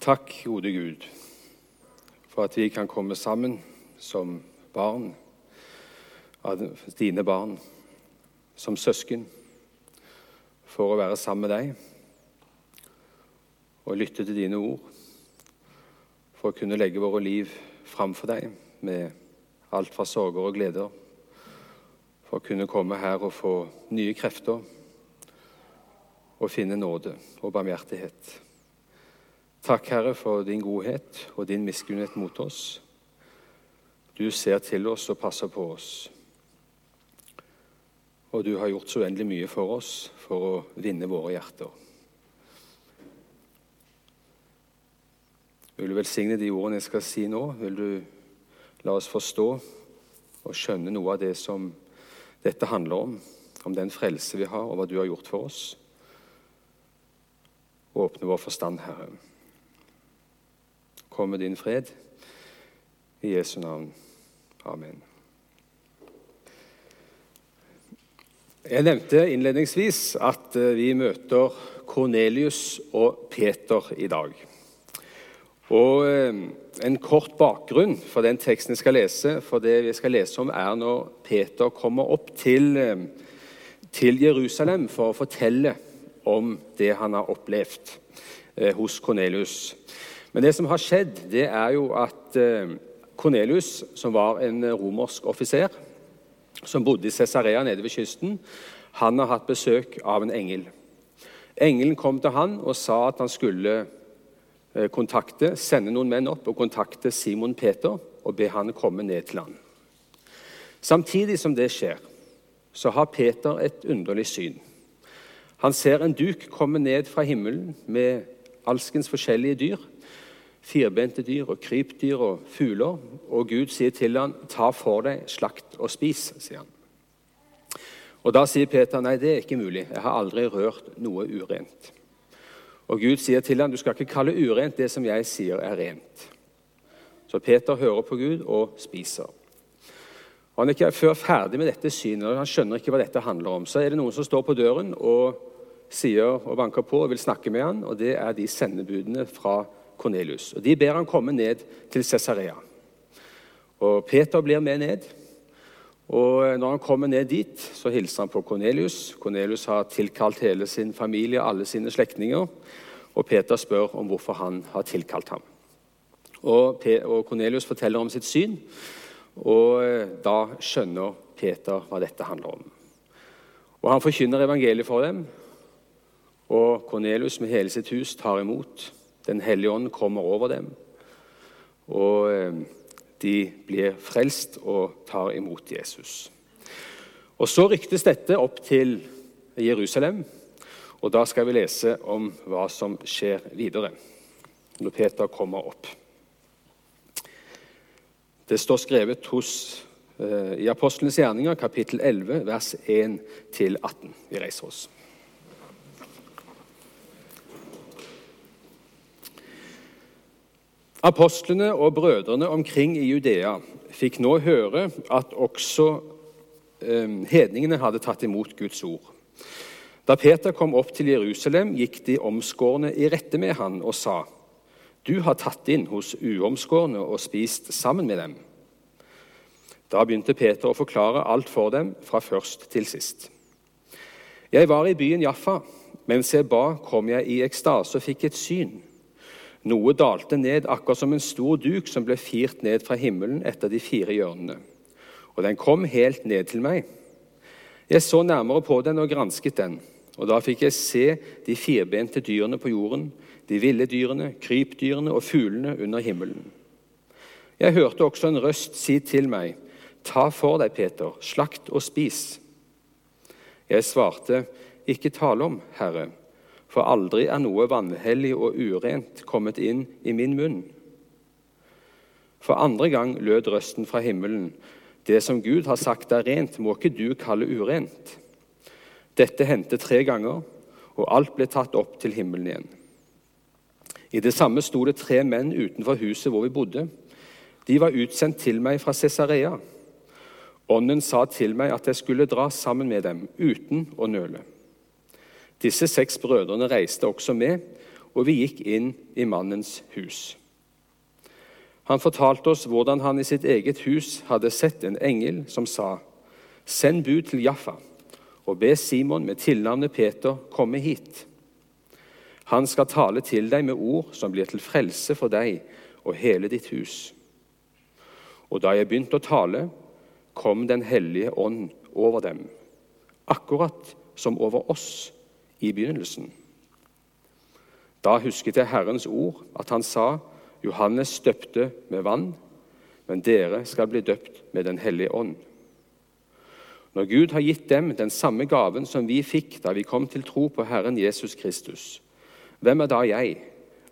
Takk, gode Gud, for at vi kan komme sammen som barn dine barn, som søsken, for å være sammen med deg og lytte til dine ord, for å kunne legge våre liv framfor deg med alt fra sorger og gleder, for å kunne komme her og få nye krefter og finne nåde og barmhjertighet. Takk, Herre, for din godhet og din miskunnhet mot oss. Du ser til oss og passer på oss. Og du har gjort så uendelig mye for oss for å vinne våre hjerter. Vil du velsigne de ordene jeg skal si nå? Vil du la oss forstå og skjønne noe av det som dette handler om? Om den frelse vi har, og hva du har gjort for oss? Åpne vår forstand, Herre. Kom med din fred. I Jesu navn. Amen. Jeg nevnte innledningsvis at eh, vi møter Kornelius og Peter i dag. Og eh, En kort bakgrunn for den teksten jeg skal lese, for det vi skal lese om, er når Peter kommer opp til, eh, til Jerusalem for å fortelle om det han har opplevd hos Kornelius. Men det som har skjedd, det er jo at Kornelius, som var en romersk offiser som bodde i Cesarea nede ved kysten, han har hatt besøk av en engel. Engelen kom til han og sa at han skulle eh, kontakte, sende noen menn opp og kontakte Simon Peter og be han komme ned til han. Samtidig som det skjer, så har Peter et underlig syn. Han ser en duk komme ned fra himmelen med alskens forskjellige dyr firbente dyr og krypdyr og fugler. Og Gud sier til ham, 'Ta for deg, slakt og spis', sier han. Og Da sier Peter, 'Nei, det er ikke mulig. Jeg har aldri rørt noe urent'. Og Gud sier til ham, 'Du skal ikke kalle urent det som jeg sier er rent'. Så Peter hører på Gud og spiser. Og Han er ikke før ferdig med dette synet, og han skjønner ikke hva dette handler om. Så er det noen som står på døren og sier og banker på og vil snakke med han, og det er de sendebudene fra Kornelius. Og De ber han komme ned til Cesarea. Og Peter blir med ned. Og Når han kommer ned dit, så hilser han på Kornelius. Kornelius har tilkalt hele sin familie, alle sine slektninger. Og Peter spør om hvorfor han har tilkalt ham. Og Kornelius forteller om sitt syn, og eh, da skjønner Peter hva dette handler om. Og Han forkynner evangeliet for dem, og Kornelius med hele sitt hus tar imot. Den hellige ånd kommer over dem, og eh, de blir frelst og tar imot Jesus. Og Så ryktes dette opp til Jerusalem, og da skal vi lese om hva som skjer videre når Peter kommer opp. Det står skrevet hos, eh, i Apostlenes gjerninger, kapittel 11, vers 1-18. Vi reiser oss. Apostlene og brødrene omkring i Judea fikk nå høre at også eh, hedningene hadde tatt imot Guds ord. Da Peter kom opp til Jerusalem, gikk de omskårne i rette med han og sa:" Du har tatt inn hos uomskårne og spist sammen med dem. Da begynte Peter å forklare alt for dem, fra først til sist. Jeg var i byen Jaffa. Mens jeg ba, kom jeg i ekstase og fikk et syn. Noe dalte ned akkurat som en stor duk som ble firt ned fra himmelen etter de fire hjørnene. Og den kom helt ned til meg. Jeg så nærmere på den og gransket den, og da fikk jeg se de firbente dyrene på jorden, de ville dyrene, krypdyrene og fuglene under himmelen. Jeg hørte også en røst si til meg, Ta for deg, Peter, slakt og spis. Jeg svarte, Ikke tale om, Herre for aldri er noe vanhellig og urent kommet inn i min munn. For andre gang lød røsten fra himmelen, det som Gud har sagt er rent, må ikke du kalle urent. Dette hendte tre ganger, og alt ble tatt opp til himmelen igjen. I det samme sto det tre menn utenfor huset hvor vi bodde. De var utsendt til meg fra Cesarea. Ånden sa til meg at jeg skulle dra sammen med dem uten å nøle. Disse seks brødrene reiste også med, og vi gikk inn i mannens hus. Han fortalte oss hvordan han i sitt eget hus hadde sett en engel som sa:" Send bud til Jaffa og be Simon med tilnavnet Peter komme hit. Han skal tale til deg med ord som blir til frelse for deg og hele ditt hus. Og da jeg begynte å tale, kom Den hellige ånd over dem, akkurat som over oss i begynnelsen. Da husket jeg Herrens ord, at han sa, Johannes døpte med vann, men dere skal bli døpt med Den hellige ånd. Når Gud har gitt dem den samme gaven som vi fikk da vi kom til tro på Herren Jesus Kristus, hvem er da jeg,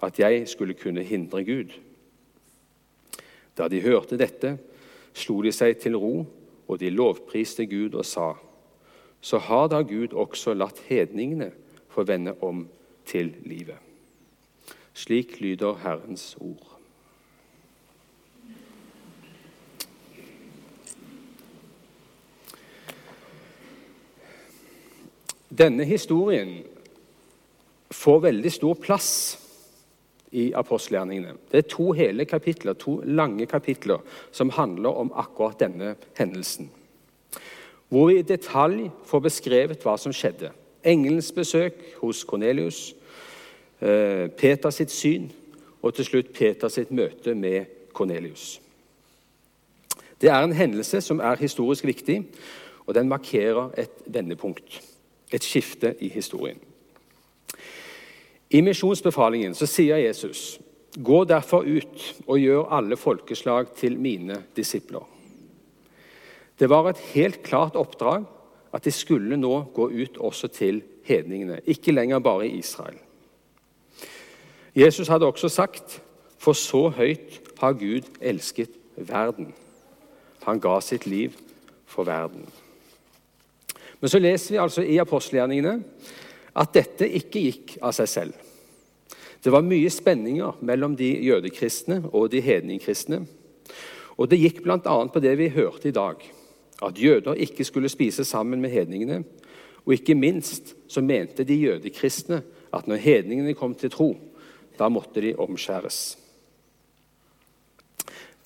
at jeg skulle kunne hindre Gud? Da de hørte dette, slo de seg til ro, og de lovpriste Gud og sa:" Så har da Gud også latt hedningene få vende om til livet. Slik lyder Herrens ord. Denne historien får veldig stor plass i apostelgjerningene. Det er to hele kapitler, to lange kapitler som handler om akkurat denne hendelsen. Hvor vi i detalj får beskrevet hva som skjedde. Engelens besøk hos Kornelius, Peter Peters sitt syn og til slutt Peters sitt møte med Kornelius. Det er en hendelse som er historisk viktig, og den markerer et vendepunkt. Et skifte i historien. I misjonsbefalingen så sier Jesus.: Gå derfor ut og gjør alle folkeslag til mine disipler. Det var et helt klart oppdrag at de skulle nå gå ut også til hedningene, ikke lenger bare i Israel. Jesus hadde også sagt, for så høyt har Gud elsket verden. Han ga sitt liv for verden. Men så leser vi altså i apostelgjerningene at dette ikke gikk av seg selv. Det var mye spenninger mellom de jødekristne og de hedningkristne. Og det gikk bl.a. på det vi hørte i dag, at jøder ikke skulle spise sammen med hedningene. Og ikke minst så mente de jødekristne at når hedningene kom til tro, da måtte de omskjæres.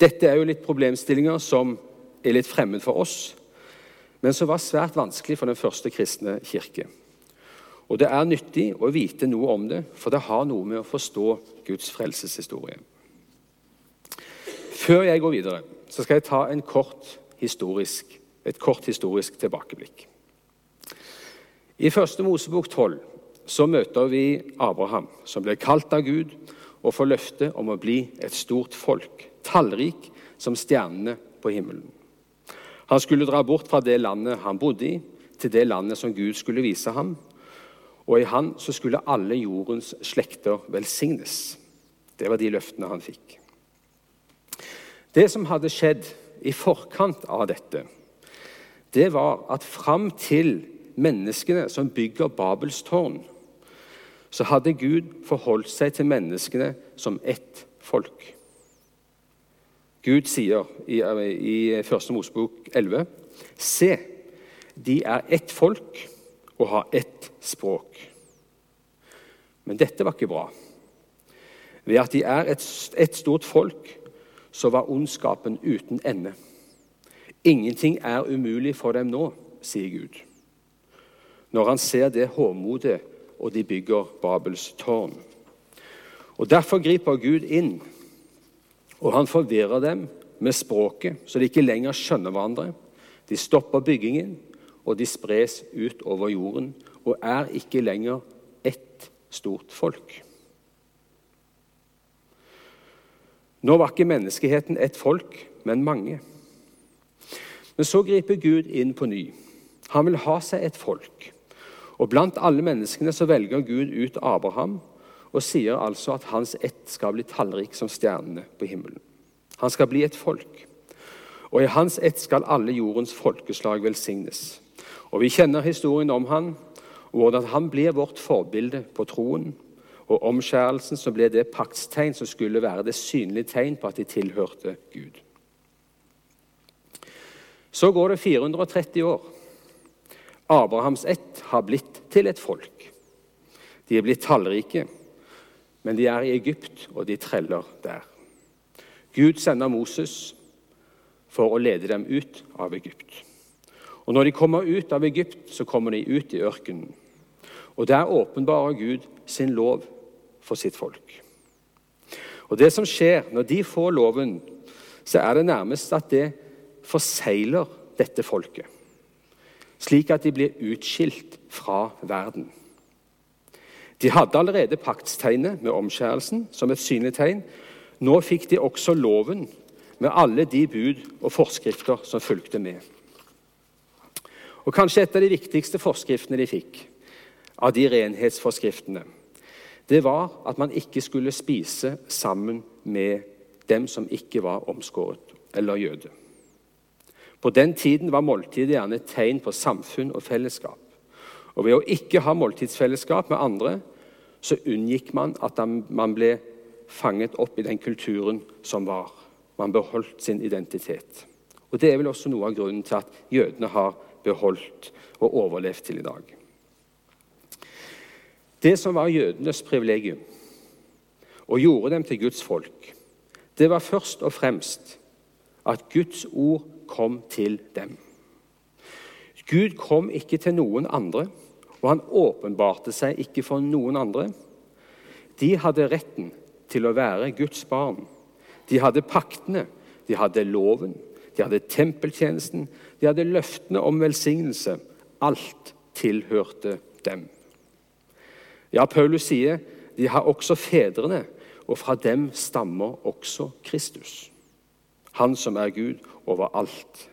Dette er jo litt problemstillinger som er litt fremmed for oss, men som var svært vanskelig for den første kristne kirke. Og Det er nyttig å vite noe om det, for det har noe med å forstå Guds frelseshistorie. Før jeg går videre, så skal jeg ta en kort historisk, et kort historisk tilbakeblikk. I første Mosebok 12 så møter vi Abraham, som ble kalt av Gud og får løfte om å bli et stort folk, tallrik som stjernene på himmelen. Han skulle dra bort fra det landet han bodde i, til det landet som Gud skulle vise ham. Og i han så skulle alle jordens slekter velsignes. Det var de løftene han fikk. Det som hadde skjedd i forkant av dette, det var at fram til menneskene som bygger Babels tårn, så hadde Gud forholdt seg til menneskene som ett folk. Gud sier i, i 1. Mosebok 11.: Se, de er ett folk og har ett språk. Men dette var ikke bra. Ved at de er et, et stort folk, så var ondskapen uten ende. Ingenting er umulig for dem nå, sier Gud. Når han ser det håmodet, og de bygger Babels tårn. Og Derfor griper Gud inn og han forvirrer dem med språket, så de ikke lenger skjønner hverandre. De stopper byggingen, og de spres ut over jorden og er ikke lenger ett stort folk. Nå var ikke menneskeheten ett folk, men mange. Men så griper Gud inn på ny. Han vil ha seg et folk. Og Blant alle menneskene så velger Gud ut Abraham og sier altså at hans ett skal bli tallrik som stjernene på himmelen. Han skal bli et folk, og i hans ett skal alle jordens folkeslag velsignes. Og Vi kjenner historien om han, og hvordan han blir vårt forbilde på troen. Og omskjærelsen som ble det paktstegn som skulle være det synlige tegn på at de tilhørte Gud. Så går det 430 år. Abrahams ett har blitt til et folk. De er blitt tallrike. men de er i Egypt, og de treller der. Gud sender Moses for å lede dem ut av Egypt. Og Når de kommer ut av Egypt, så kommer de ut i ørkenen. Og Der åpenbarer Gud sin lov for sitt folk. Og Det som skjer når de får loven, så er det nærmest at det forsegler dette folket, slik at de blir utskilt fra verden. De hadde allerede paktstegnet med omskjærelsen som et synlig tegn. Nå fikk de også loven med alle de bud og forskrifter som fulgte med. Og Kanskje et av de viktigste forskriftene de fikk, av de renhetsforskriftene, det var at man ikke skulle spise sammen med dem som ikke var omskåret eller jøde. På den tiden var måltidet gjerne et tegn på samfunn og fellesskap. Og Ved å ikke ha måltidsfellesskap med andre så unngikk man at man ble fanget opp i den kulturen som var. Man beholdt sin identitet. Og Det er vel også noe av grunnen til at jødene har beholdt og overlevd til i dag. Det som var jødenes privilegium og gjorde dem til Guds folk, det var først og fremst at Guds ord kom til dem. Gud kom ikke til noen andre og han åpenbarte seg ikke for noen andre. De hadde retten til å være Guds barn. De hadde paktene, de hadde loven, de hadde tempeltjenesten, de hadde løftene om velsignelse. Alt tilhørte dem. Ja, Paulus sier de har også fedrene, og fra dem stammer også Kristus. Han som er Gud over alt.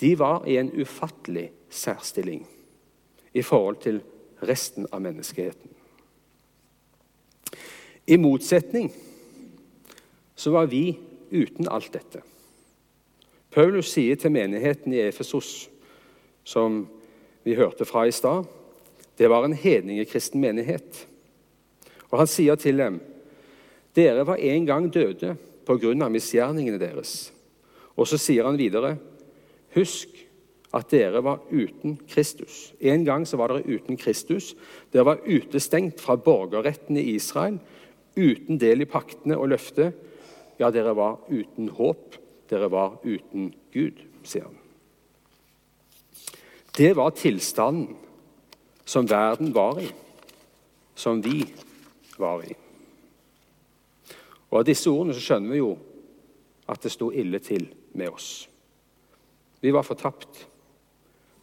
De var i en ufattelig særstilling i forhold til resten av menneskeheten. I motsetning så var vi uten alt dette. Paulus sier til menigheten i Efesos, som vi hørte fra i stad Det var en hedningekristen menighet. Og Han sier til dem dere var en gang døde pga. misgjerningene deres. Og så sier han videre Husk at dere var uten Kristus. En gang så var dere uten Kristus. Dere var utestengt fra borgerretten i Israel, uten del i paktene og løftet. Ja, dere var uten håp. Dere var uten Gud, sier han. Det var tilstanden som verden var i, som vi var i. Og Av disse ordene så skjønner vi jo at det sto ille til med oss. Vi var fortapt.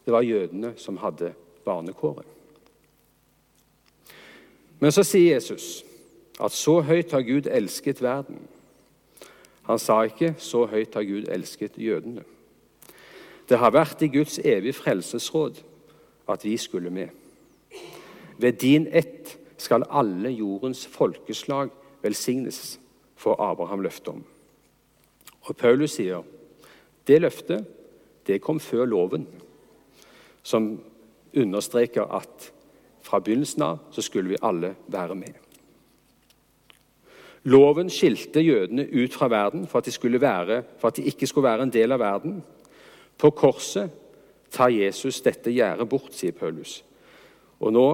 Det var jødene som hadde barnekåret. Men så sier Jesus at så høyt har Gud elsket verden. Han sa ikke 'så høyt har Gud elsket jødene'. Det har vært i Guds evige frelsesråd at vi skulle med. Ved din ett skal alle jordens folkeslag velsignes, får Abraham løfte om. Og Paulus sier det løftet det kom før loven som understreker at fra begynnelsen av så skulle vi alle være med. Loven skilte jødene ut fra verden for at, være, for at de ikke skulle være en del av verden. På korset tar Jesus dette gjerdet bort, sier Paulus. Og nå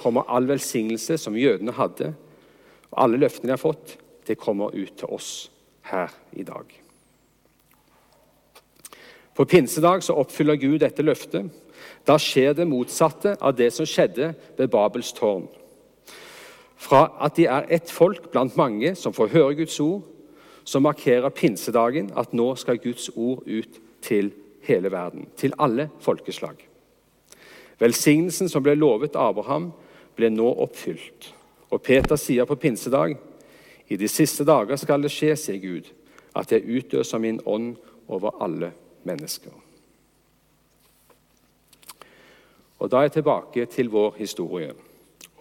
kommer all velsignelse som jødene hadde, og alle løftene de har fått, det kommer ut til oss her i dag. På pinsedag så oppfyller Gud dette løftet da skjer det motsatte av det som skjedde ved Babels tårn. Fra at de er ett folk blant mange som får høre Guds ord, så markerer pinsedagen at nå skal Guds ord ut til hele verden, til alle folkeslag. Velsignelsen som ble lovet Abraham, ble nå oppfylt. Og Peter sier på pinsedag i de siste dager skal det skje, sier Gud, at jeg utøser min ånd over alle mennesker. Og Da er jeg tilbake til vår historie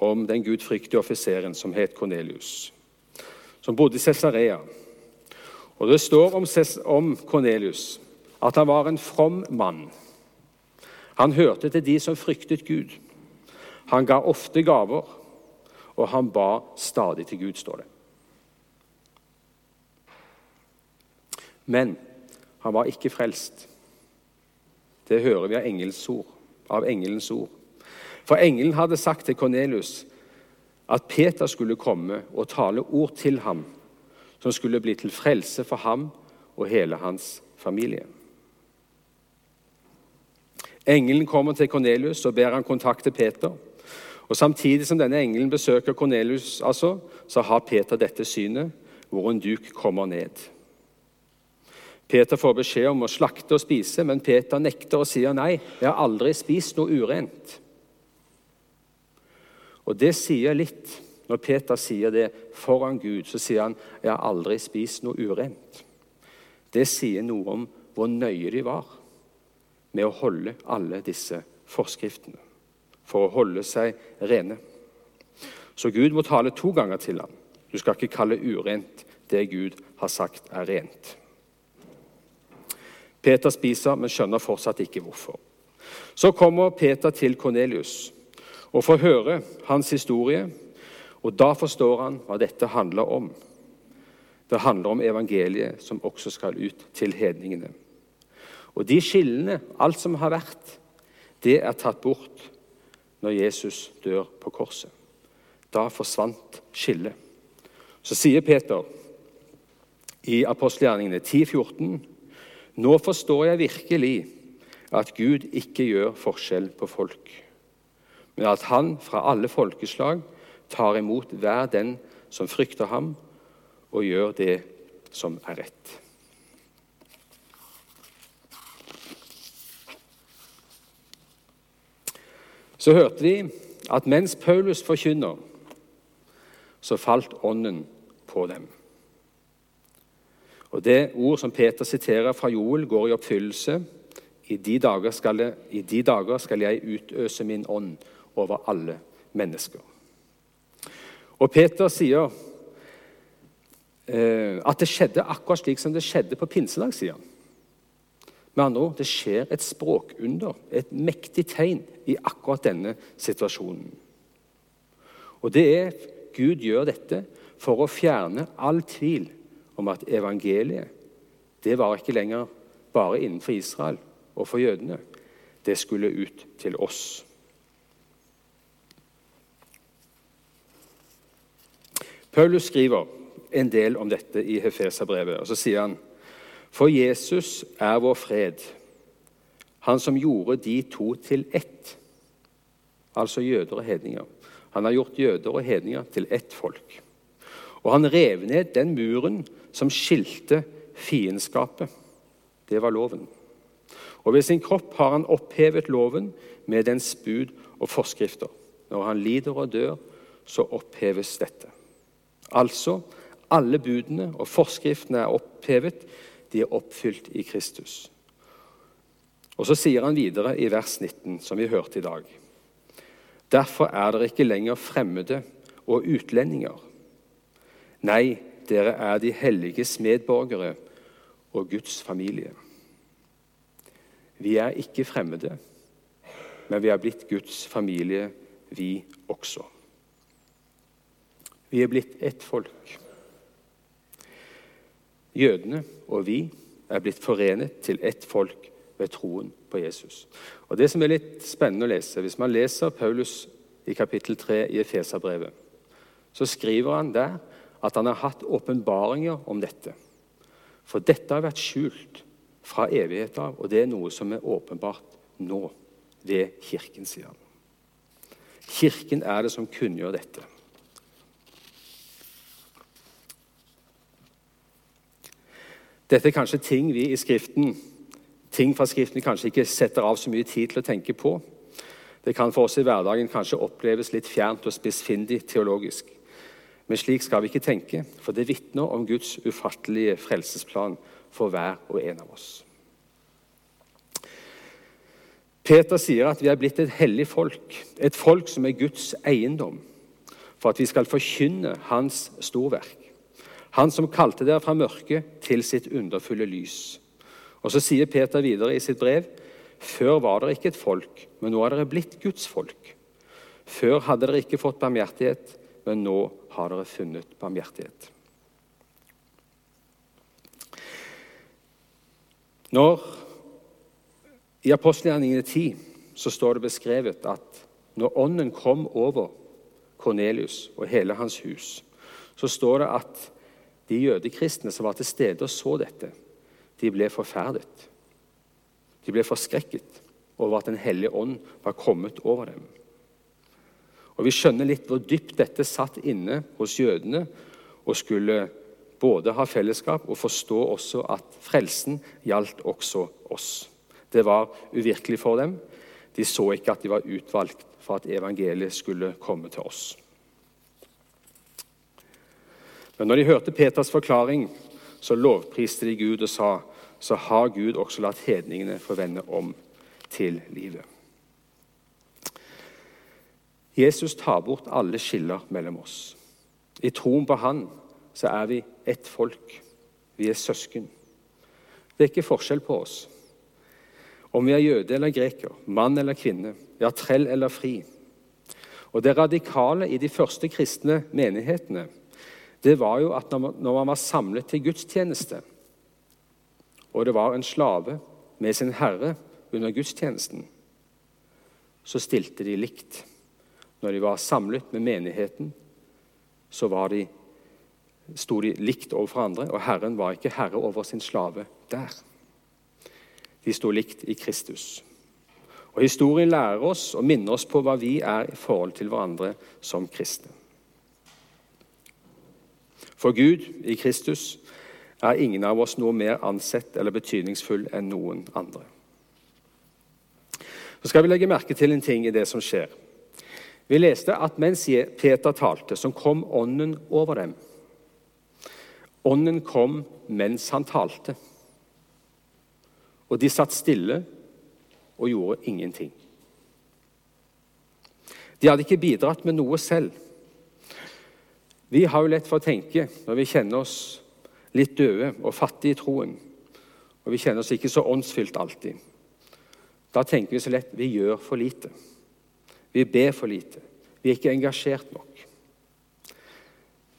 om den gudfryktige offiseren som het Kornelius, som bodde i Cesarea. Og Det står om Kornelius at han var en from mann. Han hørte til de som fryktet Gud. Han ga ofte gaver, og han ba stadig til Gud, står det. Men han var ikke frelst. Det hører vi av engelsk ord av engelens ord. For engelen hadde sagt til Kornelius at Peter skulle komme og tale ord til ham som skulle bli til frelse for ham og hele hans familie. Engelen kommer til Kornelius og ber han kontakte Peter. Og Samtidig som denne engelen besøker Kornelius, altså, så har Peter dette synet, hvor en duk kommer ned. Peter får beskjed om å slakte og spise, men Peter nekter og sier nei. 'Jeg har aldri spist noe urent.' Og Det sier litt. Når Peter sier det foran Gud, så sier han 'Jeg har aldri spist noe urent'. Det sier noe om hvor nøye de var med å holde alle disse forskriftene for å holde seg rene. Så Gud må tale to ganger til ham. Du skal ikke kalle urent det Gud har sagt er rent. Peter spiser, men skjønner fortsatt ikke hvorfor. Så kommer Peter til Kornelius og får høre hans historie. Og Da forstår han hva dette handler om. Det handler om evangeliet som også skal ut til hedningene. Og de skillene, alt som har vært, det er tatt bort når Jesus dør på korset. Da forsvant skillet. Så sier Peter i apostelgjerningene 10-14 nå forstår jeg virkelig at Gud ikke gjør forskjell på folk, men at han fra alle folkeslag tar imot hver den som frykter ham, og gjør det som er rett. Så hørte vi at mens Paulus forkynner, så falt ånden på dem. Og Det ord som Peter siterer fra Joel, går i oppfyllelse. I de jeg, i de dager skal jeg utøse min ånd over alle mennesker. Og Peter sier eh, at det skjedde akkurat slik som det skjedde på pinsedag, sier han. Med andre ord, det skjer et språkunder, et mektig tegn, i akkurat denne situasjonen. Og det er Gud gjør dette for å fjerne all tvil om at evangeliet det var ikke lenger bare innenfor Israel og for jødene. Det skulle ut til oss. Paulus skriver en del om dette i Hefeserbrevet. og Så sier han For Jesus er vår fred, han som gjorde de to til ett, altså jøder og hedninger. Han har gjort jøder og hedninger til ett folk. Og han rev ned den muren som skilte fiendskapet. Det var loven. Og ved sin kropp har han opphevet loven med dens bud og forskrifter. Når han lider og dør, så oppheves dette. Altså, alle budene og forskriftene er opphevet. De er oppfylt i Kristus. Og Så sier han videre i vers 19, som vi hørte i dag. Derfor er dere ikke lenger fremmede og utlendinger. Nei, dere er de helliges medborgere og Guds familie. Vi er ikke fremmede, men vi er blitt Guds familie, vi også. Vi er blitt ett folk. Jødene og vi er blitt forenet til ett folk ved troen på Jesus. Og Det som er litt spennende å lese, Hvis man leser Paulus i kapittel 3 i Efeserbrevet, så skriver han der at han har hatt åpenbaringer om dette. For dette har vært skjult fra evighet av, og det er noe som er åpenbart nå ved Kirken, sier han. Kirken er det som kunngjør dette. Dette er kanskje ting vi i Skriften ting fra Skriften kanskje ikke setter av så mye tid til å tenke på. Det kan for oss i hverdagen kanskje oppleves litt fjernt og spissfindig teologisk. Men slik skal vi ikke tenke, for det vitner om Guds ufattelige frelsesplan for hver og en av oss. Peter sier at vi er blitt et hellig folk, et folk som er Guds eiendom, for at vi skal forkynne Hans storverk. Han som kalte dere fra mørket til sitt underfulle lys. Og Så sier Peter videre i sitt brev.: Før var dere ikke et folk, men nå er dere blitt Guds folk. Før hadde dere ikke fått barmhjertighet, men nå har dere funnet barmhjertighet. Når I apostelgjerningene 10 så står det beskrevet at når Ånden kom over Kornelius og hele hans hus, så står det at de jødekristne som var til stede og så dette, de ble forferdet. De ble forskrekket over at Den hellige ånd var kommet over dem. Og Vi skjønner litt hvor dypt dette satt inne hos jødene og skulle både ha fellesskap og forstå også at frelsen gjaldt også oss. Det var uvirkelig for dem. De så ikke at de var utvalgt for at evangeliet skulle komme til oss. Men når de hørte Peters forklaring, så lovpriste de Gud og sa så har Gud også latt hedningene få vende om til livet. Jesus tar bort alle skiller mellom oss. I troen på Han så er vi ett folk. Vi er søsken. Det er ikke forskjell på oss. Om vi er jøde eller greker, mann eller kvinne, ja, trell eller fri. Og Det radikale i de første kristne menighetene det var jo at når man var samlet til gudstjeneste, og det var en slave med sin herre under gudstjenesten, så stilte de likt. Når de var samlet med menigheten, så de, sto de likt overfor andre, og Herren var ikke herre over sin slave der. De sto likt i Kristus. Og Historien lærer oss og minner oss på hva vi er i forhold til hverandre som kristne. For Gud i Kristus er ingen av oss noe mer ansett eller betydningsfull enn noen andre. Så skal vi legge merke til en ting i det som skjer. Vi leste at mens Peter talte, så kom Ånden over dem. Ånden kom mens han talte. Og de satt stille og gjorde ingenting. De hadde ikke bidratt med noe selv. Vi har jo lett for å tenke, når vi kjenner oss litt døde og fattige i troen, og vi kjenner oss ikke så åndsfylt alltid, da tenker vi så lett vi gjør for lite. Vi ber for lite. Vi er ikke engasjert nok.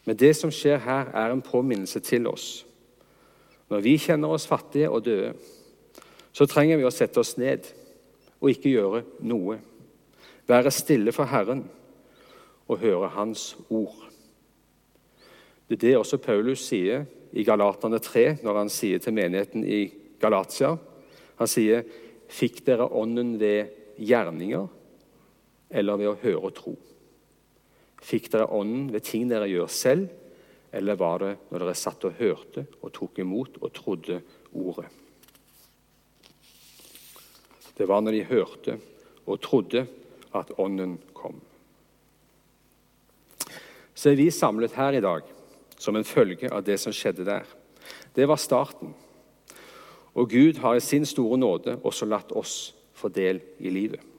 Men det som skjer her, er en påminnelse til oss. Når vi kjenner oss fattige og døde, så trenger vi å sette oss ned og ikke gjøre noe. Være stille for Herren og høre Hans ord. Det er det også Paulus sier i Galaterne 3, når han sier til menigheten i Galatia. Han sier, 'Fikk dere Ånden ved gjerninger eller ved å høre og tro?' Fikk dere Ånden ved ting dere gjør selv, eller var det når dere satt og hørte og tok imot og trodde Ordet? Det var når de hørte og trodde at Ånden kom. Så er vi samlet her i dag som en følge av det som skjedde der. Det var starten. Og Gud har i sin store nåde også latt oss få del i livet.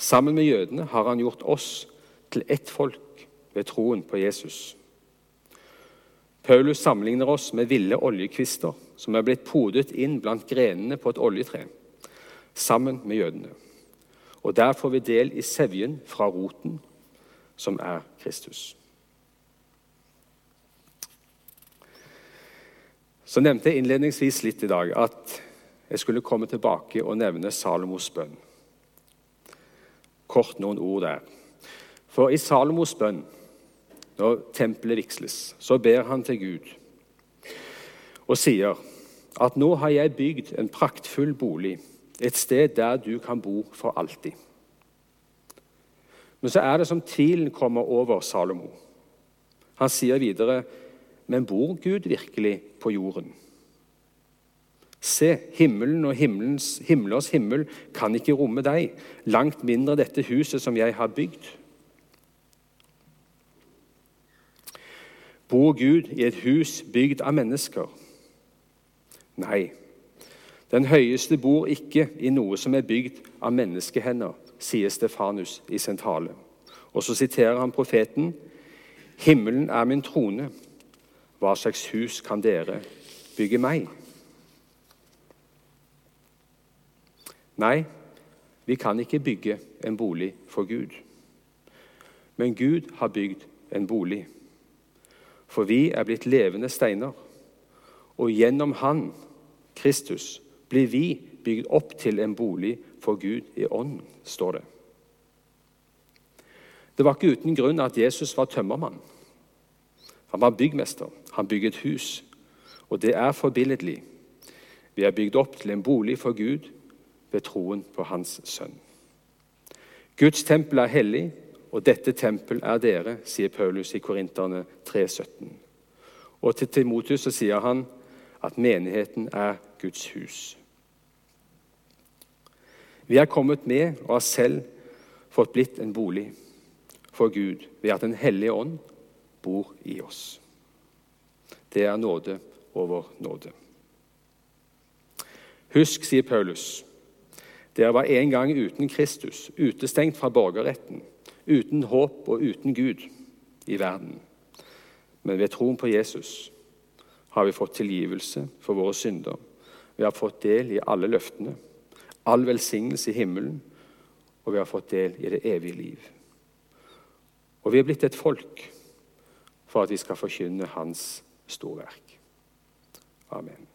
Sammen med jødene har han gjort oss til ett folk ved troen på Jesus. Paulus sammenligner oss med ville oljekvister som er blitt podet inn blant grenene på et oljetre, sammen med jødene. Og der får vi del i sevjen fra roten, som er Kristus. Så nevnte jeg innledningsvis litt i dag at jeg skulle komme tilbake og nevne Salomos bønn. Kort noen ord der. For i Salomos bønn, når tempelet vigsles, så ber han til Gud og sier at nå har jeg bygd en praktfull bolig, et sted der du kan bo for alltid. Men så er det som tvilen kommer over Salomo. Han sier videre men bor Gud virkelig på jorden? Se, himmelen og himmelens, himlers himmel kan ikke romme deg, langt mindre dette huset som jeg har bygd. Bor Gud i et hus bygd av mennesker? Nei, den høyeste bor ikke i noe som er bygd av menneskehender, sier Stefanus i sin tale. Og så siterer han profeten. Himmelen er min trone. Hva slags hus kan dere bygge meg? Nei, vi kan ikke bygge en bolig for Gud. Men Gud har bygd en bolig. For vi er blitt levende steiner, og gjennom Han, Kristus, blir vi bygd opp til en bolig for Gud i ånden, står det. Det var ikke uten grunn at Jesus var tømmermann. Han var byggmester. Han bygget hus. Og det er forbilledlig. Vi er bygd opp til en bolig for Gud ved troen på Hans sønn. Guds tempel er hellig, og dette tempel er dere, sier Paulus i Korinterne 3,17. Og til Timotus sier han at menigheten er Guds hus. Vi er kommet med og har selv fått blitt en bolig for Gud ved at Den hellige ånd bor i oss. Det er nåde over nåde. Husk, sier Paulus, dere var en gang uten Kristus, utestengt fra borgerretten, uten håp og uten Gud i verden. Men ved troen på Jesus har vi fått tilgivelse for våre synder. Vi har fått del i alle løftene, all velsignelse i himmelen, og vi har fått del i det evige liv. Og vi er blitt et folk for at vi skal forkynne Hans storverk. Amen.